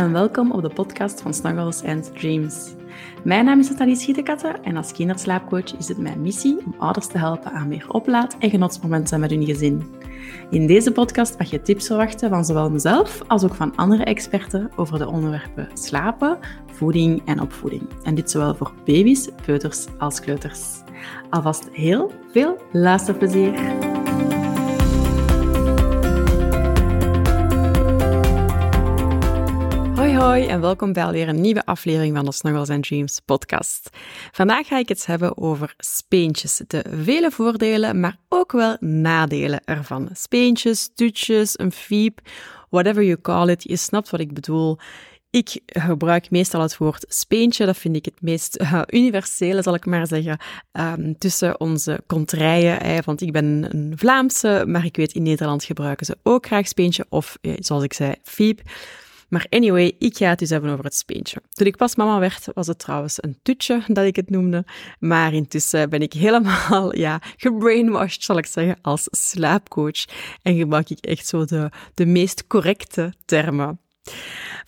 en welkom op de podcast van Snuggles and Dreams. Mijn naam is Nathalie Schietekatten en als kinderslaapcoach is het mijn missie om ouders te helpen aan meer oplaad- en genotsmomenten met hun gezin. In deze podcast mag je tips verwachten van zowel mezelf als ook van andere experten over de onderwerpen slapen, voeding en opvoeding. En dit zowel voor baby's, peuters als kleuters. Alvast heel veel luisterplezier! Hoi en welkom bij alweer een nieuwe aflevering van de Snuggles and Dreams podcast. Vandaag ga ik het hebben over speentjes. De vele voordelen, maar ook wel nadelen ervan. Speentjes, tutjes, een fiep, whatever you call it. Je snapt wat ik bedoel. Ik gebruik meestal het woord speentje, dat vind ik het meest uh, universele, zal ik maar zeggen, um, tussen onze contraien. want ik ben een Vlaamse, maar ik weet in Nederland gebruiken ze ook graag speentje, of eh, zoals ik zei, fiep. Maar anyway, ik ga het dus hebben over het speentje. Toen ik pas mama werd, was het trouwens een tutje dat ik het noemde. Maar intussen ben ik helemaal, ja, gebrainwashed, zal ik zeggen, als slaapcoach. En gebruik ik echt zo de, de meest correcte termen.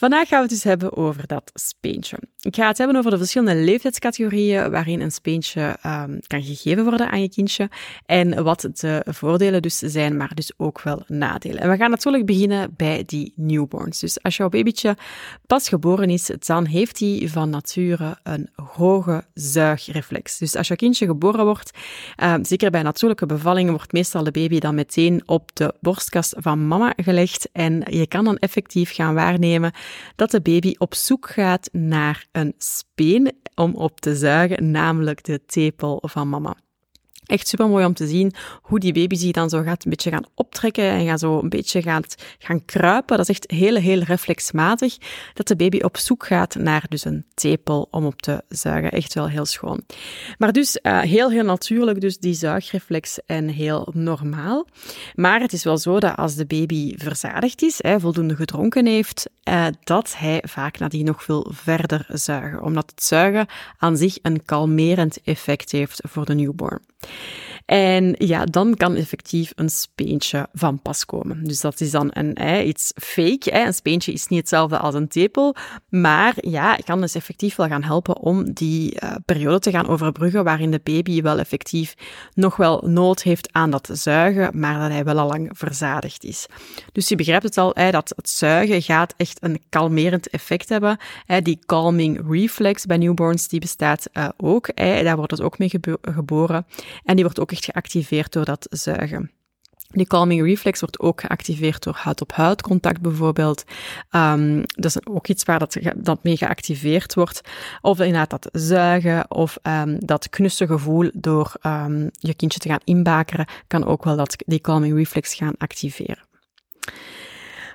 Vandaag gaan we het dus hebben over dat speentje. Ik ga het hebben over de verschillende leeftijdscategorieën waarin een speentje um, kan gegeven worden aan je kindje en wat de voordelen dus zijn, maar dus ook wel nadelen. En we gaan natuurlijk beginnen bij die newborns. Dus als jouw babytje pas geboren is, dan heeft hij van nature een hoge zuigreflex. Dus als jouw kindje geboren wordt, um, zeker bij natuurlijke bevallingen, wordt meestal de baby dan meteen op de borstkast van mama gelegd en je kan dan effectief gaan waarnemen dat de baby op zoek gaat naar een speen om op te zuigen, namelijk de tepel van mama. Echt super mooi om te zien hoe die baby zich dan zo gaat een beetje gaan optrekken en gaat zo een beetje gaat gaan kruipen. Dat is echt heel, heel reflexmatig dat de baby op zoek gaat naar dus een tepel om op te zuigen. Echt wel heel schoon. Maar dus uh, heel, heel natuurlijk dus die zuigreflex en heel normaal. Maar het is wel zo dat als de baby verzadigd is, hè, voldoende gedronken heeft, uh, dat hij vaak nadien nog veel verder zuigen. Omdat het zuigen aan zich een kalmerend effect heeft voor de newborn. En ja, dan kan effectief een speentje van pas komen. Dus dat is dan een, iets fake. Een speentje is niet hetzelfde als een tepel, maar ja, kan dus effectief wel gaan helpen om die uh, periode te gaan overbruggen waarin de baby wel effectief nog wel nood heeft aan dat zuigen, maar dat hij wel al lang verzadigd is. Dus je begrijpt het al, dat het zuigen gaat echt een kalmerend effect hebben. Die calming reflex bij newborns, die bestaat uh, ook. Daar wordt het ook mee geboren. En die wordt ook echt geactiveerd door dat zuigen. Die calming reflex wordt ook geactiveerd door huid-op-huid contact bijvoorbeeld. Um, dat is ook iets waar dat, dat mee geactiveerd wordt. Of inderdaad dat zuigen of um, dat knusse gevoel door um, je kindje te gaan inbakeren, kan ook wel dat, die calming reflex gaan activeren.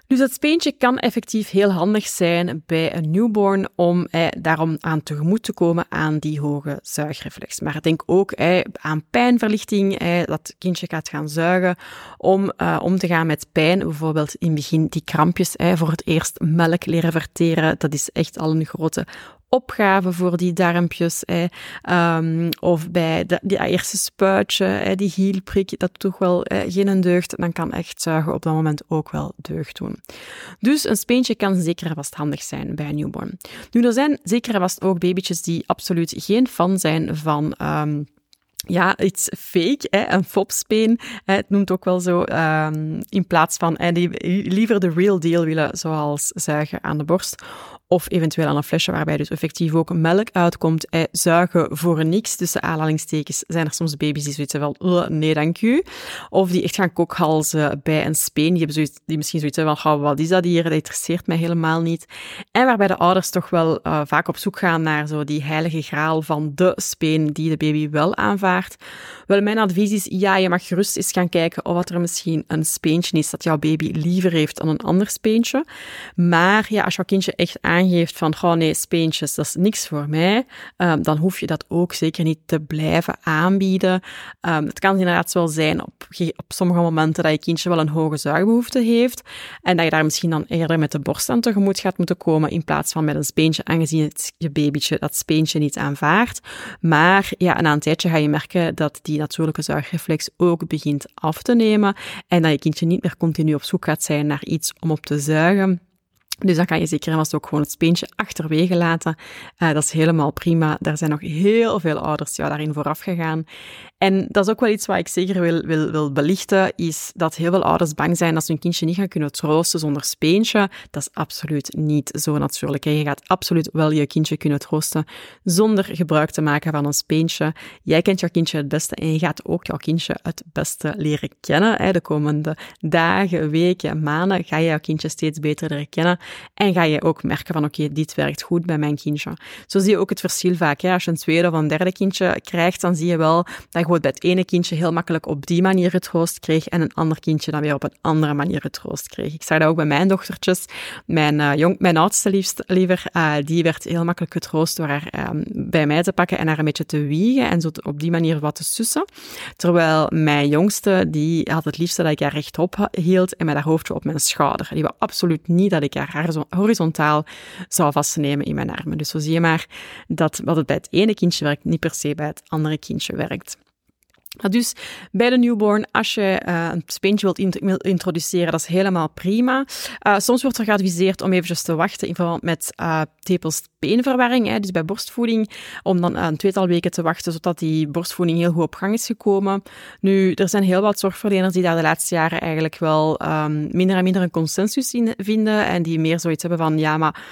Dus het speentje kan effectief heel handig zijn bij een newborn om eh, daarom aan tegemoet te komen aan die hoge zuigreflex. Maar denk ook eh, aan pijnverlichting, eh, dat kindje gaat gaan zuigen om uh, om te gaan met pijn. Bijvoorbeeld in het begin die krampjes eh, voor het eerst melk leren verteren. Dat is echt al een grote opgave voor die darmpjes. Um, of bij de, die eerste spuitje, die hielprik, dat toch wel eh, geen deugd. Dan kan echt zuigen op dat moment ook wel deugd doen. Dus een speentje kan zeker en vast handig zijn bij een newborn. Nu, er zijn zeker en vast ook babytjes die absoluut geen fan zijn van... Um, ja, iets fake, hè, een fopspeen. Het noemt ook wel zo, um, in plaats van hè, die liever de real deal willen, zoals zuigen aan de borst. Of eventueel aan een flesje waarbij dus effectief ook melk uitkomt. Eh, zuigen voor niks. Tussen aanhalingstekens zijn er soms baby's die zoiets hebben van, nee dank u. Of die echt gaan kokhalzen bij een speen. Die, hebben zoiets, die misschien zoiets hebben van, wat is dat hier? Dat interesseert mij helemaal niet. En waarbij de ouders toch wel uh, vaak op zoek gaan naar zo die heilige graal van de speen die de baby wel aanvaardt. Wel, mijn advies is, ja, je mag gerust eens gaan kijken of wat er misschien een speentje is dat jouw baby liever heeft dan een ander speentje. Maar ja, als jouw kindje echt aan aangeeft van, oh nee, speentjes, dat is niks voor mij, um, dan hoef je dat ook zeker niet te blijven aanbieden. Um, het kan inderdaad wel zijn op, op sommige momenten dat je kindje wel een hoge zuigbehoefte heeft en dat je daar misschien dan eerder met de borst aan tegemoet gaat moeten komen in plaats van met een speentje, aangezien het je babytje dat speentje niet aanvaardt. Maar ja, na een tijdje ga je merken dat die natuurlijke zuigreflex ook begint af te nemen en dat je kindje niet meer continu op zoek gaat zijn naar iets om op te zuigen Dus dan kan je zeker en vast ook gewoon het speentje achterwege laten. Uh, dat is helemaal prima. Daar zijn nog heel veel ouders ja, daarin vooraf gegaan. En dat is ook wel iets wat ik zeker wil, wil, wil belichten, is dat heel veel ouders bang zijn dat ze hun kindje niet gaan kunnen troosten zonder speentje. Dat is absoluut niet zo natuurlijk. Je gaat absoluut wel je kindje kunnen troosten zonder gebruik te maken van een speentje. Jij kent jouw kindje het beste en je gaat ook jouw kindje het beste leren kennen. De komende dagen, weken, maanden ga je jouw kindje steeds beter leren kennen. En ga je ook merken van oké, dit werkt goed bij mijn kindje. Zo zie je ook het verschil vaak. Als je een tweede of een derde kindje krijgt, dan zie je wel dat bijvoorbeeld bij het ene kindje heel makkelijk op die manier het troost kreeg en een ander kindje dan weer op een andere manier het troost kreeg. Ik zag dat ook bij mijn dochtertjes. Mijn, jong, mijn oudste liever, uh, die werd heel makkelijk getroost door haar um, bij mij te pakken en haar een beetje te wiegen en zo op die manier wat te sussen. Terwijl mijn jongste, die had het liefste dat ik haar rechtop hield en met haar hoofdje op mijn schouder. Die wou absoluut niet dat ik haar horizontaal zou vastnemen in mijn armen. Dus zo zie je maar dat wat het bij het ene kindje werkt, niet per se bij het andere kindje werkt. Dus bij de newborn, als je uh, een speentje wilt introduceren, dat is helemaal prima. Uh, soms wordt er geadviseerd om eventjes te wachten in verband met uh, tepelspeenverwarring, hè, dus bij borstvoeding, om dan een tweetal weken te wachten, zodat die borstvoeding heel goed op gang is gekomen. Nu, er zijn heel wat zorgverleners die daar de laatste jaren eigenlijk wel um, minder en minder een consensus in vinden en die meer zoiets hebben van, ja, maar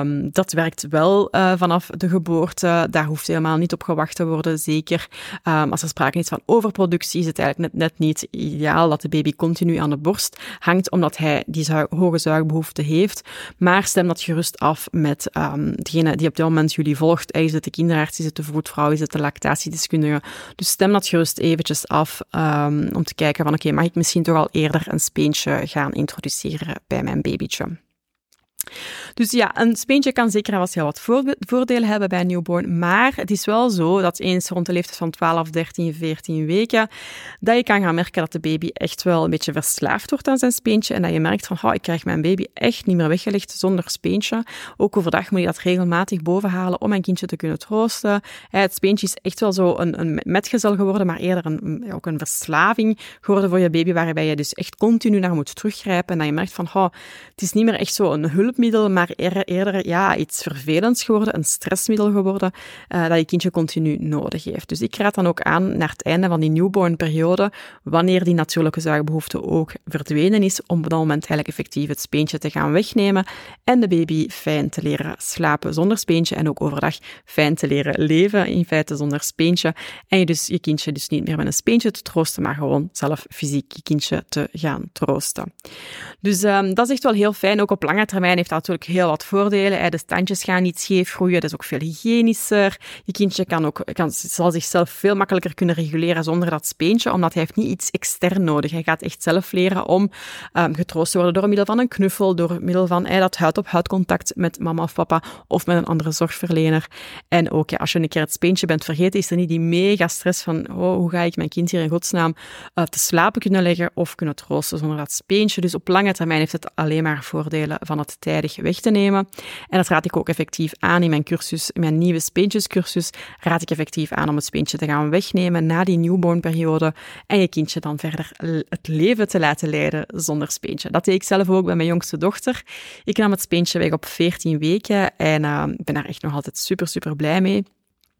um, dat werkt wel vanaf de geboorte, daar hoeft helemaal niet op gewacht te worden, zeker um, als er sprake is van overproductie is het eigenlijk net, net niet ideaal dat de baby continu aan de borst hangt, omdat hij die hoge zuigbehoefte heeft. Maar stem dat gerust af met um, degene die op dit moment jullie volgt. Is het de kinderarts, is het de voetvrouw, is het de lactatiedeskundige? Dus stem dat gerust eventjes af um, om te kijken van oké, mag ik misschien toch al eerder een speentje gaan introduceren bij mijn babytje? Dus ja, een speentje kan zeker wel heel wat voordelen hebben bij een newborn, maar het is wel zo dat eens rond de leeftijd van 12, 13, 14 weken, dat je kan gaan merken dat de baby echt wel een beetje verslaafd wordt aan zijn speentje en dat je merkt van, oh, ik krijg mijn baby echt niet meer weggelegd zonder speentje. Ook overdag moet je dat regelmatig bovenhalen om mijn kindje te kunnen troosten. Het speentje is echt wel zo een, een metgezel geworden, maar eerder een, ook een verslaving geworden voor je baby, waarbij je dus echt continu naar moet teruggrijpen en dat je merkt van, oh, het is niet meer echt zo een hulp hulpmiddel, maar eerder ja, iets vervelends geworden, een stressmiddel geworden, uh, dat je kindje continu nodig heeft. Dus ik raad dan ook aan naar het einde van die newborn-periode, wanneer die natuurlijke zuigbehoefte ook verdwenen is, om op dat moment eigenlijk effectief het speentje te gaan wegnemen en de baby fijn te leren slapen zonder speentje en ook overdag fijn te leren leven, in feite zonder speentje. En je dus je kindje dus niet meer met een speentje te troosten, maar gewoon zelf fysiek je kindje te gaan troosten. Dus um, dat is echt wel heel fijn. Ook op lange termijn heeft dat natuurlijk heel wat voordelen. De standjes gaan niet scheef groeien, dat is ook veel hygiënischer. Je kindje kan ook, kan, zal zichzelf veel makkelijker kunnen reguleren zonder dat speentje, omdat hij heeft niet iets extern nodig. Hij gaat echt zelf leren om um, getroost te worden door middel van een knuffel, door middel van dat huid-op-huid contact met mama of papa of met een andere zorgverlener. En ook ja, als je een keer het speentje bent vergeten, is er niet die mega stress van oh, hoe ga ik mijn kind hier in godsnaam te slapen kunnen leggen of kunnen troosten zonder dat speentje. Dus op lange termijn heeft het alleen maar voordelen van het tijd weg te nemen. En dat raad ik ook effectief aan in mijn cursus, in mijn nieuwe speentjescursus, raad ik effectief aan om het speentje te gaan wegnemen na die newborn-periode en je kindje dan verder het leven te laten leiden zonder speentje. Dat deed ik zelf ook bij mijn jongste dochter. Ik nam het speentje weg op 14 weken en uh, ben daar echt nog altijd super, super blij mee.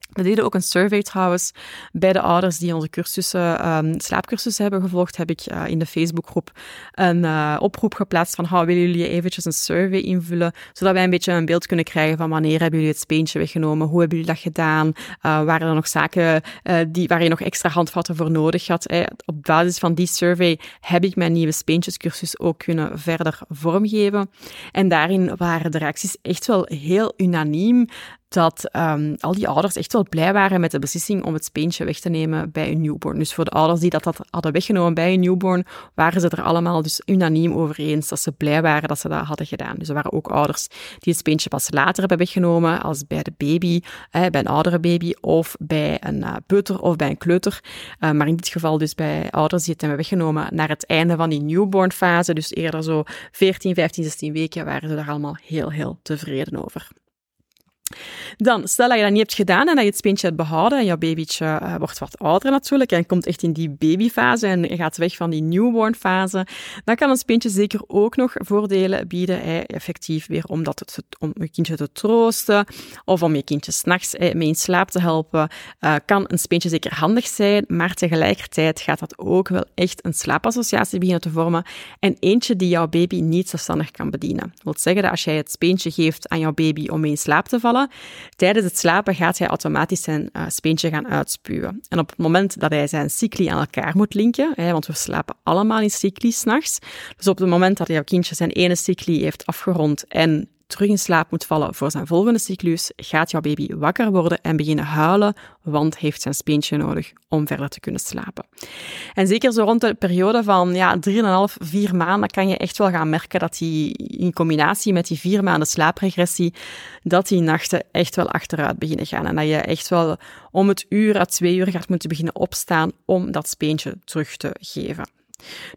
We deden ook een survey trouwens bij de ouders die onze cursussen, um, slaapcursussen hebben gevolgd. Heb ik uh, in de Facebookgroep een uh, oproep geplaatst van, how, willen jullie eventjes een survey invullen, zodat wij een beetje een beeld kunnen krijgen van wanneer hebben jullie het speentje weggenomen, hoe hebben jullie dat gedaan, uh, waren er nog zaken die, waar je nog extra handvatten voor nodig had. Eh, op basis van die survey heb ik mijn nieuwe speentjescursus ook kunnen verder vormgeven. En daarin waren de reacties echt wel heel unaniem dat um, al die ouders echt wel blij waren met de beslissing om het speentje weg te nemen bij een newborn. Dus voor de ouders die dat, dat hadden weggenomen bij een newborn, waren ze er allemaal dus unaniem over eens dat ze blij waren dat ze dat hadden gedaan. Dus er waren ook ouders die het speentje pas later hebben weggenomen, als bij de baby, eh, bij een oudere baby, of bij een uh, peuter of bij een kleuter. Uh, maar in dit geval dus bij ouders die het hebben weggenomen naar het einde van die newborn fase, dus eerder zo 14, 15, 16 weken, waren ze daar allemaal heel, heel tevreden over. Dan, stel dat je dat niet hebt gedaan en dat je het speentje hebt behouden en jouw babytje uh, wordt wat ouder natuurlijk en komt echt in die babyfase en gaat weg van die newborn fase, dan kan een speentje zeker ook nog voordelen bieden, eh, effectief weer om, dat om je kindje te troosten of om je kindje s'nachts eh, mee in slaap te helpen, uh, kan een speentje zeker handig zijn, maar tegelijkertijd gaat dat ook wel echt een slaapassociatie beginnen te vormen en eentje die jouw baby niet zelfstandig kan bedienen. Dat wil zeggen dat als jij het speentje geeft aan jouw baby om mee in slaap te vallen, Tijdens het slapen gaat hij automatisch zijn uh, speentje gaan uitspuwen. En op het moment dat hij zijn cycli aan elkaar moet linken, hè, want we slapen allemaal in cycli s'nachts, dus op het moment dat jouw kindje zijn ene cycli heeft afgerond en terug in slaap moet vallen voor zijn volgende cyclus, gaat jouw baby wakker worden en beginnen huilen, want heeft zijn speentje nodig om verder te kunnen slapen. En zeker zo rond de periode van ja, 3,5, 4 maanden kan je echt wel gaan merken dat die in combinatie met die 4 maanden slaapregressie, dat die nachten echt wel achteruit beginnen gaan. En dat je echt wel om het uur à twee uur gaat moeten beginnen opstaan om dat speentje terug te geven.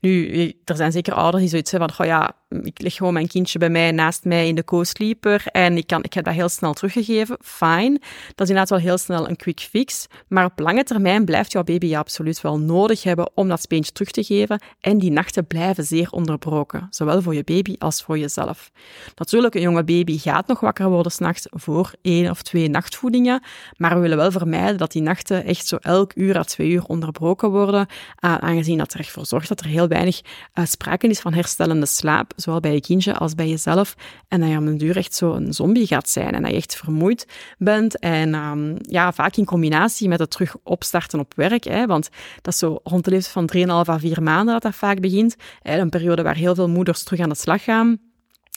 Nu, er zijn zeker ouders die zoiets hebben van, oh ja, ik leg gewoon mijn kindje bij mij, naast mij in de co-sleeper en ik, kan, ik heb dat heel snel teruggegeven. Fine. Dat is inderdaad wel heel snel een quick fix. Maar op lange termijn blijft jouw baby je absoluut wel nodig hebben om dat speentje terug te geven. En die nachten blijven zeer onderbroken. Zowel voor je baby als voor jezelf. Natuurlijk, een jonge baby gaat nog wakker worden s'nachts voor één of twee nachtvoedingen. Maar we willen wel vermijden dat die nachten echt zo elk uur à twee uur onderbroken worden. Uh, aangezien dat er echt voor zorgt dat er heel weinig uh, sprake is van herstellende slaap zowel bij je kindje als bij jezelf. En dat je op een duur echt zo een zombie gaat zijn en dat je echt vermoeid bent. En um, ja, vaak in combinatie met het terug opstarten op werk. Hè, want dat is zo rond de leeftijd van 3,5 à 4 maanden dat dat vaak begint. Hè, een periode waar heel veel moeders terug aan de slag gaan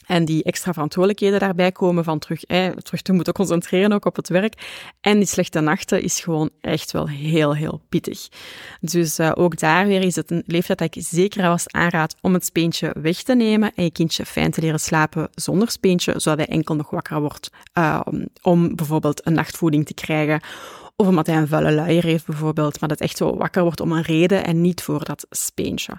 en die extra verantwoordelijkheden daarbij komen van terug, eh, terug te moeten concentreren ook op het werk. En die slechte nachten is gewoon echt wel heel, heel pittig. Dus uh, ook daar weer is het een leeftijd dat ik zeker was aanraad om het speentje weg te nemen en je kindje fijn te leren slapen zonder speentje, zodat hij enkel nog wakker wordt uh, om bijvoorbeeld een nachtvoeding te krijgen of omdat hij een vuile luier heeft bijvoorbeeld, maar dat echt zo wakker wordt om een reden en niet voor dat speentje.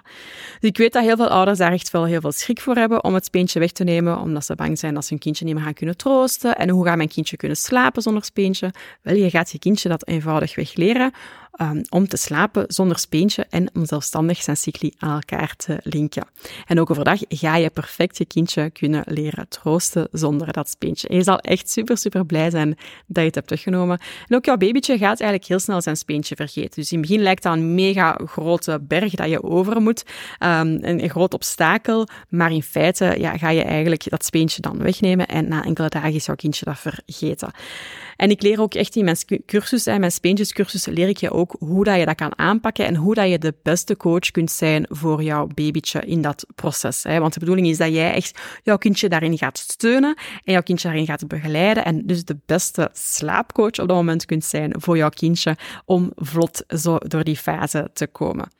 Dus ik weet dat heel veel ouders daar echt wel heel veel schrik voor hebben om het speentje weg te nemen, omdat ze bang zijn dat ze hun kindje niet meer gaan kunnen troosten. En hoe gaat mijn kindje kunnen slapen zonder speentje? Wel, je gaat je kindje dat eenvoudig weg leren um, om te slapen zonder speentje en om zelfstandig zijn cycli aan elkaar te linken. En ook overdag ga je perfect je kindje kunnen leren troosten zonder dat speentje. En je zal echt super, super blij zijn dat je het hebt weggenomen. En ook jouw babytje gaat eigenlijk heel snel zijn speentje vergeten. Dus in het begin lijkt dat een mega grote berg dat je over moet, een, een groot obstakel, maar in feite ja, ga je eigenlijk dat speentje dan wegnemen en na enkele dagen is jouw kindje dat vergeten. En ik leer ook echt in mijn cursus, mijn speentjescursus, leer ik je ook hoe dat je dat kan aanpakken en hoe dat je de beste coach kunt zijn voor jouw babytje in dat proces. Want de bedoeling is dat jij echt jouw kindje daarin gaat steunen en jouw kindje daarin gaat begeleiden en dus de beste slaapcoach op dat moment kunt zijn voor jouw kindje om vlot zo door die fase te komen.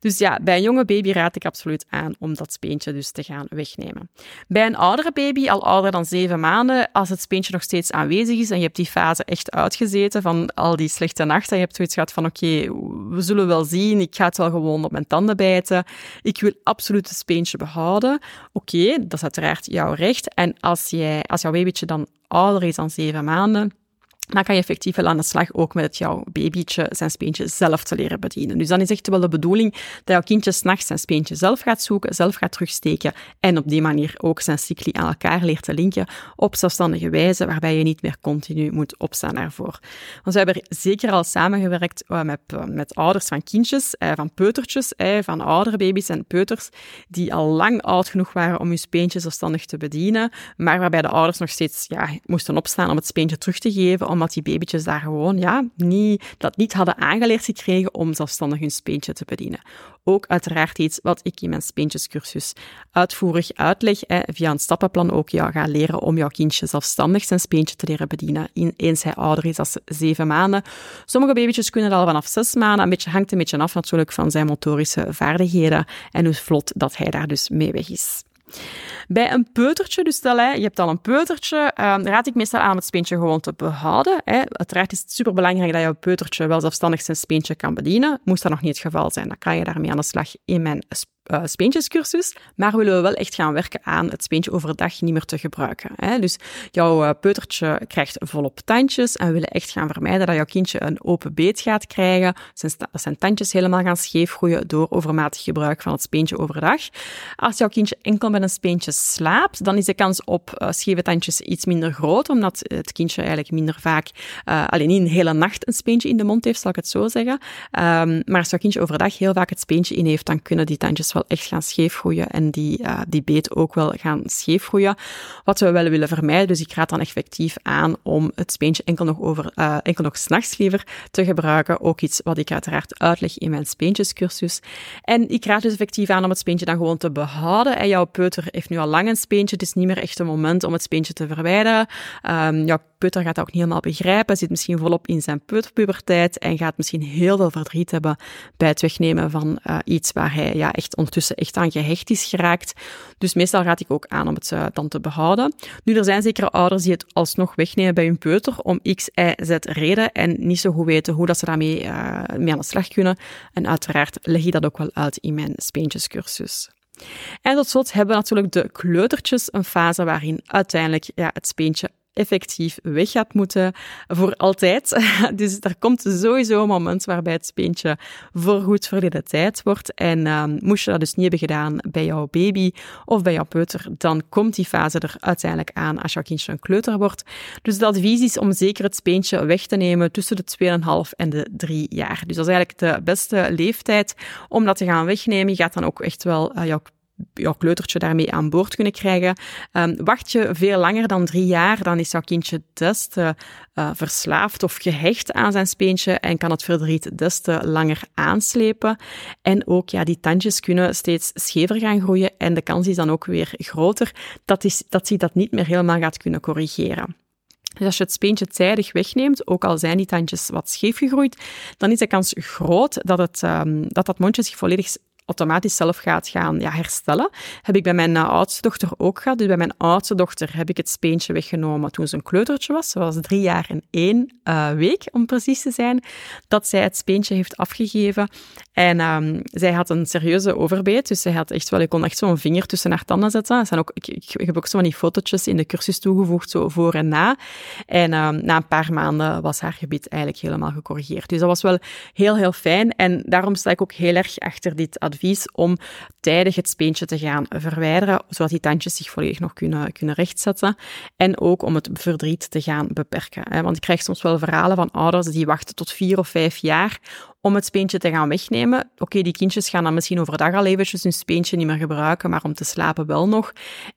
Dus ja, bij een jonge baby raad ik absoluut aan om dat speentje dus te gaan wegnemen. Bij een oudere baby, al ouder dan zeven maanden, als het speentje nog steeds aanwezig is en je hebt die fase echt uitgezeten van al die slechte nachten. Je hebt zoiets gehad van, oké, we zullen wel zien, ik ga het wel gewoon op mijn tanden bijten. Ik wil absoluut het speentje behouden. Oké, dat is uiteraard jouw recht. En als, jij, als jouw babytje dan ouder is dan zeven maanden, dan kan je effectief wel aan de slag ook met jouw babytje zijn speentje zelf te leren bedienen. Dus dan is echt wel de bedoeling dat jouw kindje s'nachts zijn speentje zelf gaat zoeken, zelf gaat terugsteken en op die manier ook zijn cycli aan elkaar leert te linken op zelfstandige wijze, waarbij je niet meer continu moet opstaan daarvoor. Want we hebben zeker al samengewerkt uh, met, uh, met ouders van kindjes, uh, van peutertjes, van oudere baby's en peuters, die al lang oud genoeg waren om hun speentje zelfstandig te bedienen, maar waarbij de ouders nog steeds ja, moesten opstaan om het speentje terug te geven, omdat die babytjes daar gewoon ja, niet, dat niet hadden aangeleerd gekregen om zelfstandig hun speentje te bedienen. Ook uiteraard iets wat ik in mijn speentjescursus uitvoerig uitleg, via een stappenplan ook jou ga leren om jouw kindje zelfstandig zijn speentje te leren bedienen, in, eens hij ouder is dan zeven maanden. Sommige babytjes kunnen dat al vanaf zes maanden, een beetje, hangt een beetje af natuurlijk van zijn motorische vaardigheden en hoe vlot dat hij daar dus mee weg is. Bij een peutertje, dus stel je hebt al een peutertje, uh, raad ik meestal aan om het speentje gewoon te behouden. Uiteraard is het superbelangrijk dat je peutertje wel zelfstandig zijn speentje kan bedienen. Moest dat nog niet het geval zijn, dan kan je daarmee aan de slag in mijn uh, speentjescursus, maar willen we wel echt gaan werken aan het speentje overdag niet meer te gebruiken. Hè? Dus jouw uh, peutertje krijgt volop tandjes en we willen echt gaan vermijden dat jouw kindje een open beet gaat krijgen, zijn, zijn tandjes helemaal gaan scheef groeien door overmatig gebruik van het speentje overdag. Als jouw kindje enkel met een speentje slaapt, dan is de kans op uh, scheve tandjes iets minder groot, omdat het kindje eigenlijk minder vaak, alleen niet een hele nacht een speentje in de mond heeft, zal ik het zo zeggen. Um, maar als jouw kindje overdag heel vaak het speentje in heeft, dan kunnen die tandjes wel echt gaan scheef groeien en die, uh, die beet ook wel gaan scheef groeien. Wat we wel willen vermijden, dus ik raad dan effectief aan om het speentje enkel nog, over, uh, enkel nog s'nachts liever te gebruiken. Ook iets wat ik uiteraard uitleg in mijn speentjescursus. En ik raad dus effectief aan om het speentje dan gewoon te behouden. En jouw peuter heeft nu al lang een speentje, het is niet meer echt een moment om het speentje te verwijderen. Um, jouw peuter gaat dat ook niet helemaal begrijpen, zit misschien volop in zijn peuterpuberteit en gaat misschien heel veel verdriet hebben bij het wegnemen van uh, iets waar hij ja, echt ondertussen echt aan gehecht is geraakt. Dus meestal raad ik ook aan om het uh, dan te behouden. Nu, er zijn zekere ouders die het alsnog wegnemen bij hun peuter om x, y, z reden en niet zo goed weten hoe dat ze daarmee uh, mee aan de slag kunnen. En uiteraard leg je dat ook wel uit in mijn speentjescursus. En tot slot hebben we natuurlijk de kleutertjes, een fase waarin uiteindelijk ja, het speentje effectief weg gaat moeten voor altijd. Dus er komt sowieso een moment waarbij het speentje voorgoed verleden tijd wordt. En um, moest je dat dus niet hebben gedaan bij jouw baby of bij jouw peuter, dan komt die fase er uiteindelijk aan als jouw kindje een kleuter wordt. Dus het advies is om zeker het speentje weg te nemen tussen de 2,5 en de 3 jaar. Dus dat is eigenlijk de beste leeftijd om dat te gaan wegnemen. Je gaat dan ook echt wel uh, jouw jouw kleutertje daarmee aan boord kunnen krijgen. Um, wacht je veel langer dan drie jaar, dan is jouw kindje des te uh, verslaafd of gehecht aan zijn speentje en kan het verdriet des te langer aanslepen. En ook, ja, die tandjes kunnen steeds schever gaan groeien en de kans is dan ook weer groter dat, is, dat hij dat niet meer helemaal gaat kunnen corrigeren. Dus als je het speentje tijdig wegneemt, ook al zijn die tandjes wat scheef gegroeid, dan is de kans groot dat, het, um, dat dat mondje zich volledig automatisch zelf gaat gaan ja, herstellen. Heb ik bij mijn oudste dochter ook gehad. Dus bij mijn oudste dochter heb ik het speentje weggenomen toen ze een kleutertje was. Ze was drie jaar en één uh, week, om precies te zijn, dat zij het speentje heeft afgegeven. En um, zij had een serieuze overbeet, dus zij had echt wel, ik kon echt zo'n vinger tussen haar tanden zetten. Ook, ik, heb ook zo van die fotootjes in de cursus toegevoegd, zo voor en na. En um, na een paar maanden was haar gebied eigenlijk helemaal gecorrigeerd. Dus dat was wel heel, heel fijn. En daarom sta ik ook heel erg achter dit advies om tijdig het speentje te gaan verwijderen, zodat die tandjes zich volledig nog kunnen, kunnen rechtzetten. En ook om het verdriet te gaan beperken. Want ik krijg soms wel verhalen van ouders die wachten tot vier of vijf jaar om het speentje te gaan wegnemen. Oké, die kindjes gaan dan misschien overdag al eventjes hun speentje niet meer gebruiken, maar om te slapen wel nog.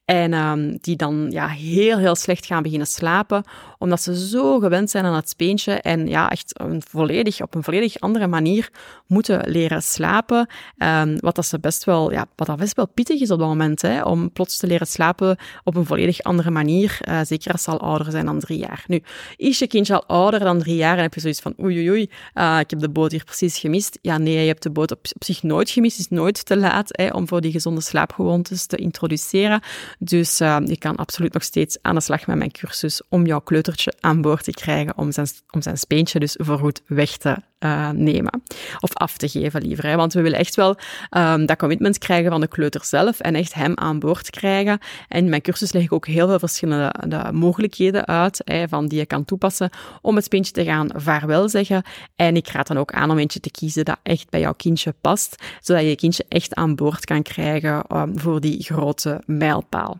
En um, die dan ja, heel, heel slecht gaan beginnen slapen, omdat ze zo gewend zijn aan het speentje en ja, echt een volledig, op een volledig andere manier moeten leren slapen. Um, wat dat ze best wel, ja, wat dat best wel pittig is op dat moment, hè, om plots te leren slapen op een volledig andere manier, uh, zeker als ze al ouder zijn dan drie jaar. Nu, is je kindje al ouder dan drie jaar en heb je zoiets van oei oei oei, uh, ik heb de boot hier precies gemist? Ja, nee, je hebt de boot op, zich nooit gemist. Het is nooit te laat hè, om voor die gezonde slaapgewoontes te introduceren. Dus uh, je kan absoluut nog steeds aan de slag met mijn cursus om jouw kleutertje aan boord te krijgen, om zijn, om zijn speentje dus voorgoed weg te uh, nemen. Of af te geven liever. Hè? Want we willen echt wel um, dat commitment krijgen van de kleuter zelf en echt hem aan boord krijgen. En in mijn cursus leg ik ook heel veel verschillende de mogelijkheden uit van die je kan toepassen om het speentje te gaan vaarwel zeggen. En ik raad dan ook aan om eentje te kiezen dat echt bij jouw kindje past, zodat je je kindje echt aan boord kan krijgen um, voor die grote mijlpaal.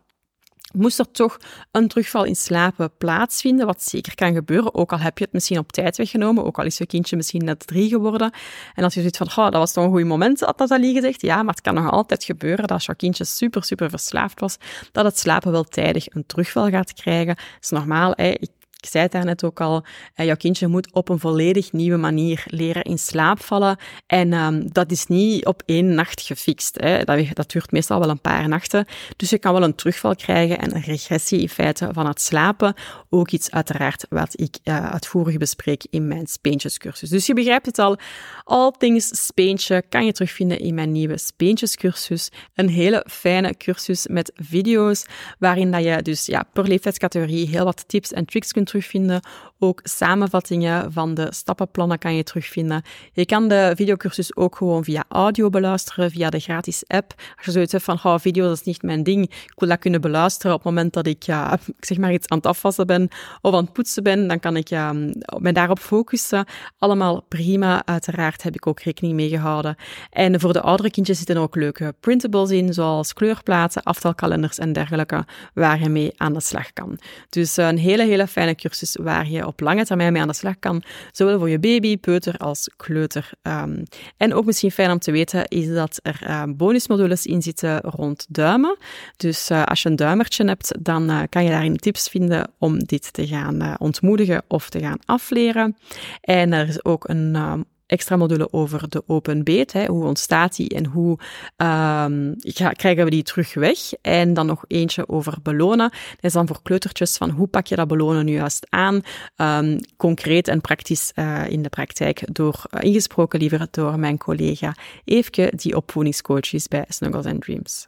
Moest er toch een terugval in slapen plaatsvinden, wat zeker kan gebeuren, ook al heb je het misschien op tijd weggenomen, ook al is je kindje misschien net drie geworden, en als je ziet van, oh, dat was toch een goed moment, had dat Ali gezegd, ja, maar het kan nog altijd gebeuren dat als jouw kindje super, super verslaafd was, dat het slapen wel tijdig een terugval gaat krijgen. Dat is normaal, hè. Ik zei het daarnet ook al, uh, jouw kindje moet op een volledig nieuwe manier leren in slaap vallen. En um, dat is niet op één nacht gefixt. Hè. Dat, dat, duurt meestal wel een paar nachten. Dus je kan wel een terugval krijgen en een regressie in feite van het slapen. Ook iets uiteraard wat ik uh, uitvoerig bespreek in mijn speentjescursus. Dus je begrijpt het al. All Things Speentje kan je terugvinden in mijn nieuwe speentjescursus. Een hele fijne cursus met video's waarin dat je dus ja, per leeftijdscategorie heel wat tips en tricks kunt terugvinden. Ook samenvattingen van de stappenplannen kan je terugvinden. Je kan de videocursus ook gewoon via audio beluisteren, via de gratis app. Als je zoiets hebt van, oh, video is niet mijn ding, ik wil dat kunnen beluisteren op het moment dat ik, ja, zeg maar iets aan het afwassen ben of aan het poetsen ben, dan kan ik ja, me daarop focussen. Allemaal prima. Uiteraard heb ik ook rekening mee gehouden. En voor de oudere kindjes zitten ook leuke printables in, zoals kleurplaten, aftelkalenders en dergelijke, waar je mee aan de slag kan. Dus een hele, hele fijne cursus waar je op lange termijn mee aan de slag kan, zowel voor je baby, peuter als kleuter. Um, en ook misschien fijn om te weten is dat er uh, bonusmodules in zitten rond duimen. Dus uh, als je een duimertje hebt, dan uh, kan je daarin tips vinden om dit te gaan ontmoedigen of te gaan afleren. En er is ook een extra module over de open beet. Hè. Hoe ontstaat die en hoe um, krijgen we die terug weg? En dan nog eentje over belonen. Dat is dan voor kleutertjes van hoe pak je dat belonen nu juist aan? Um, concreet en praktisch uh, in de praktijk door, uh, ingesproken liever door mijn collega Eefke, die opvoedingscoach is bij Snuggles and Dreams.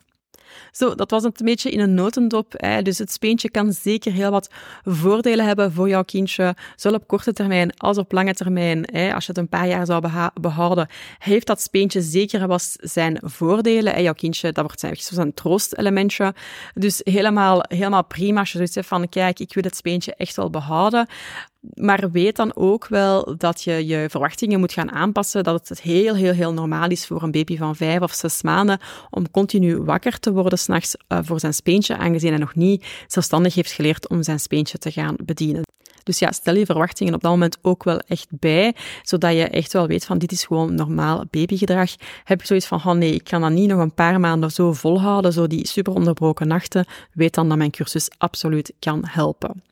Zo, dat was een beetje in een notendop. Hè. Dus het speentje kan zeker heel wat voordelen hebben voor jouw kindje, zowel op korte termijn als op lange termijn. Hè. Als je het een paar jaar zou behouden, heeft dat speentje zeker wat zijn voordelen. En jouw kindje, dat wordt zijn, zo'n troostelementje. Dus helemaal, helemaal prima als je zoiets hebt van, kijk, ik wil het speentje echt wel behouden. Maar weet dan ook wel dat je je verwachtingen moet gaan aanpassen, dat het heel, heel, heel normaal is voor een baby van vijf of zes maanden om continu wakker te worden s'nachts uh, voor zijn speentje, aangezien hij nog niet zelfstandig heeft geleerd om zijn speentje te gaan bedienen. Dus ja, stel je verwachtingen op dat moment ook wel echt bij, zodat je echt wel weet van dit is gewoon normaal babygedrag. Heb je zoiets van, oh nee, ik kan dat niet nog een paar maanden zo volhouden, zo die super onderbroken nachten, weet dan dat mijn cursus absoluut kan helpen.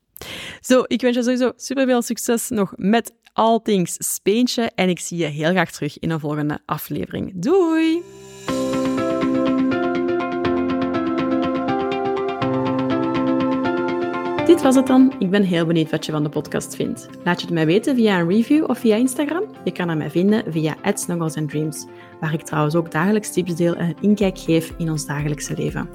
Zo, ik wens je sowieso super veel succes nog met All Things Speentje en ik zie je heel graag terug in een volgende aflevering. Doei! Dit was het dan. Ik ben heel benieuwd wat je van de podcast vindt. Laat je het mij weten via een review of via Instagram. Je kan mij vinden via @snugglesandDreams, waar ik trouwens ook dagelijks tips deel en een inkijk geef in ons dagelijkse leven.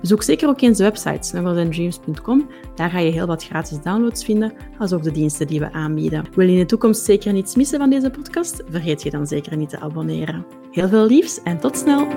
Bezoek zeker ook eens de website snugglesandDreams.com. Daar ga je heel wat gratis downloads vinden, als ook de diensten die we aanbieden. Wil je in de toekomst zeker niets missen van deze podcast? Vergeet je dan zeker niet te abonneren. Heel veel liefs en tot snel!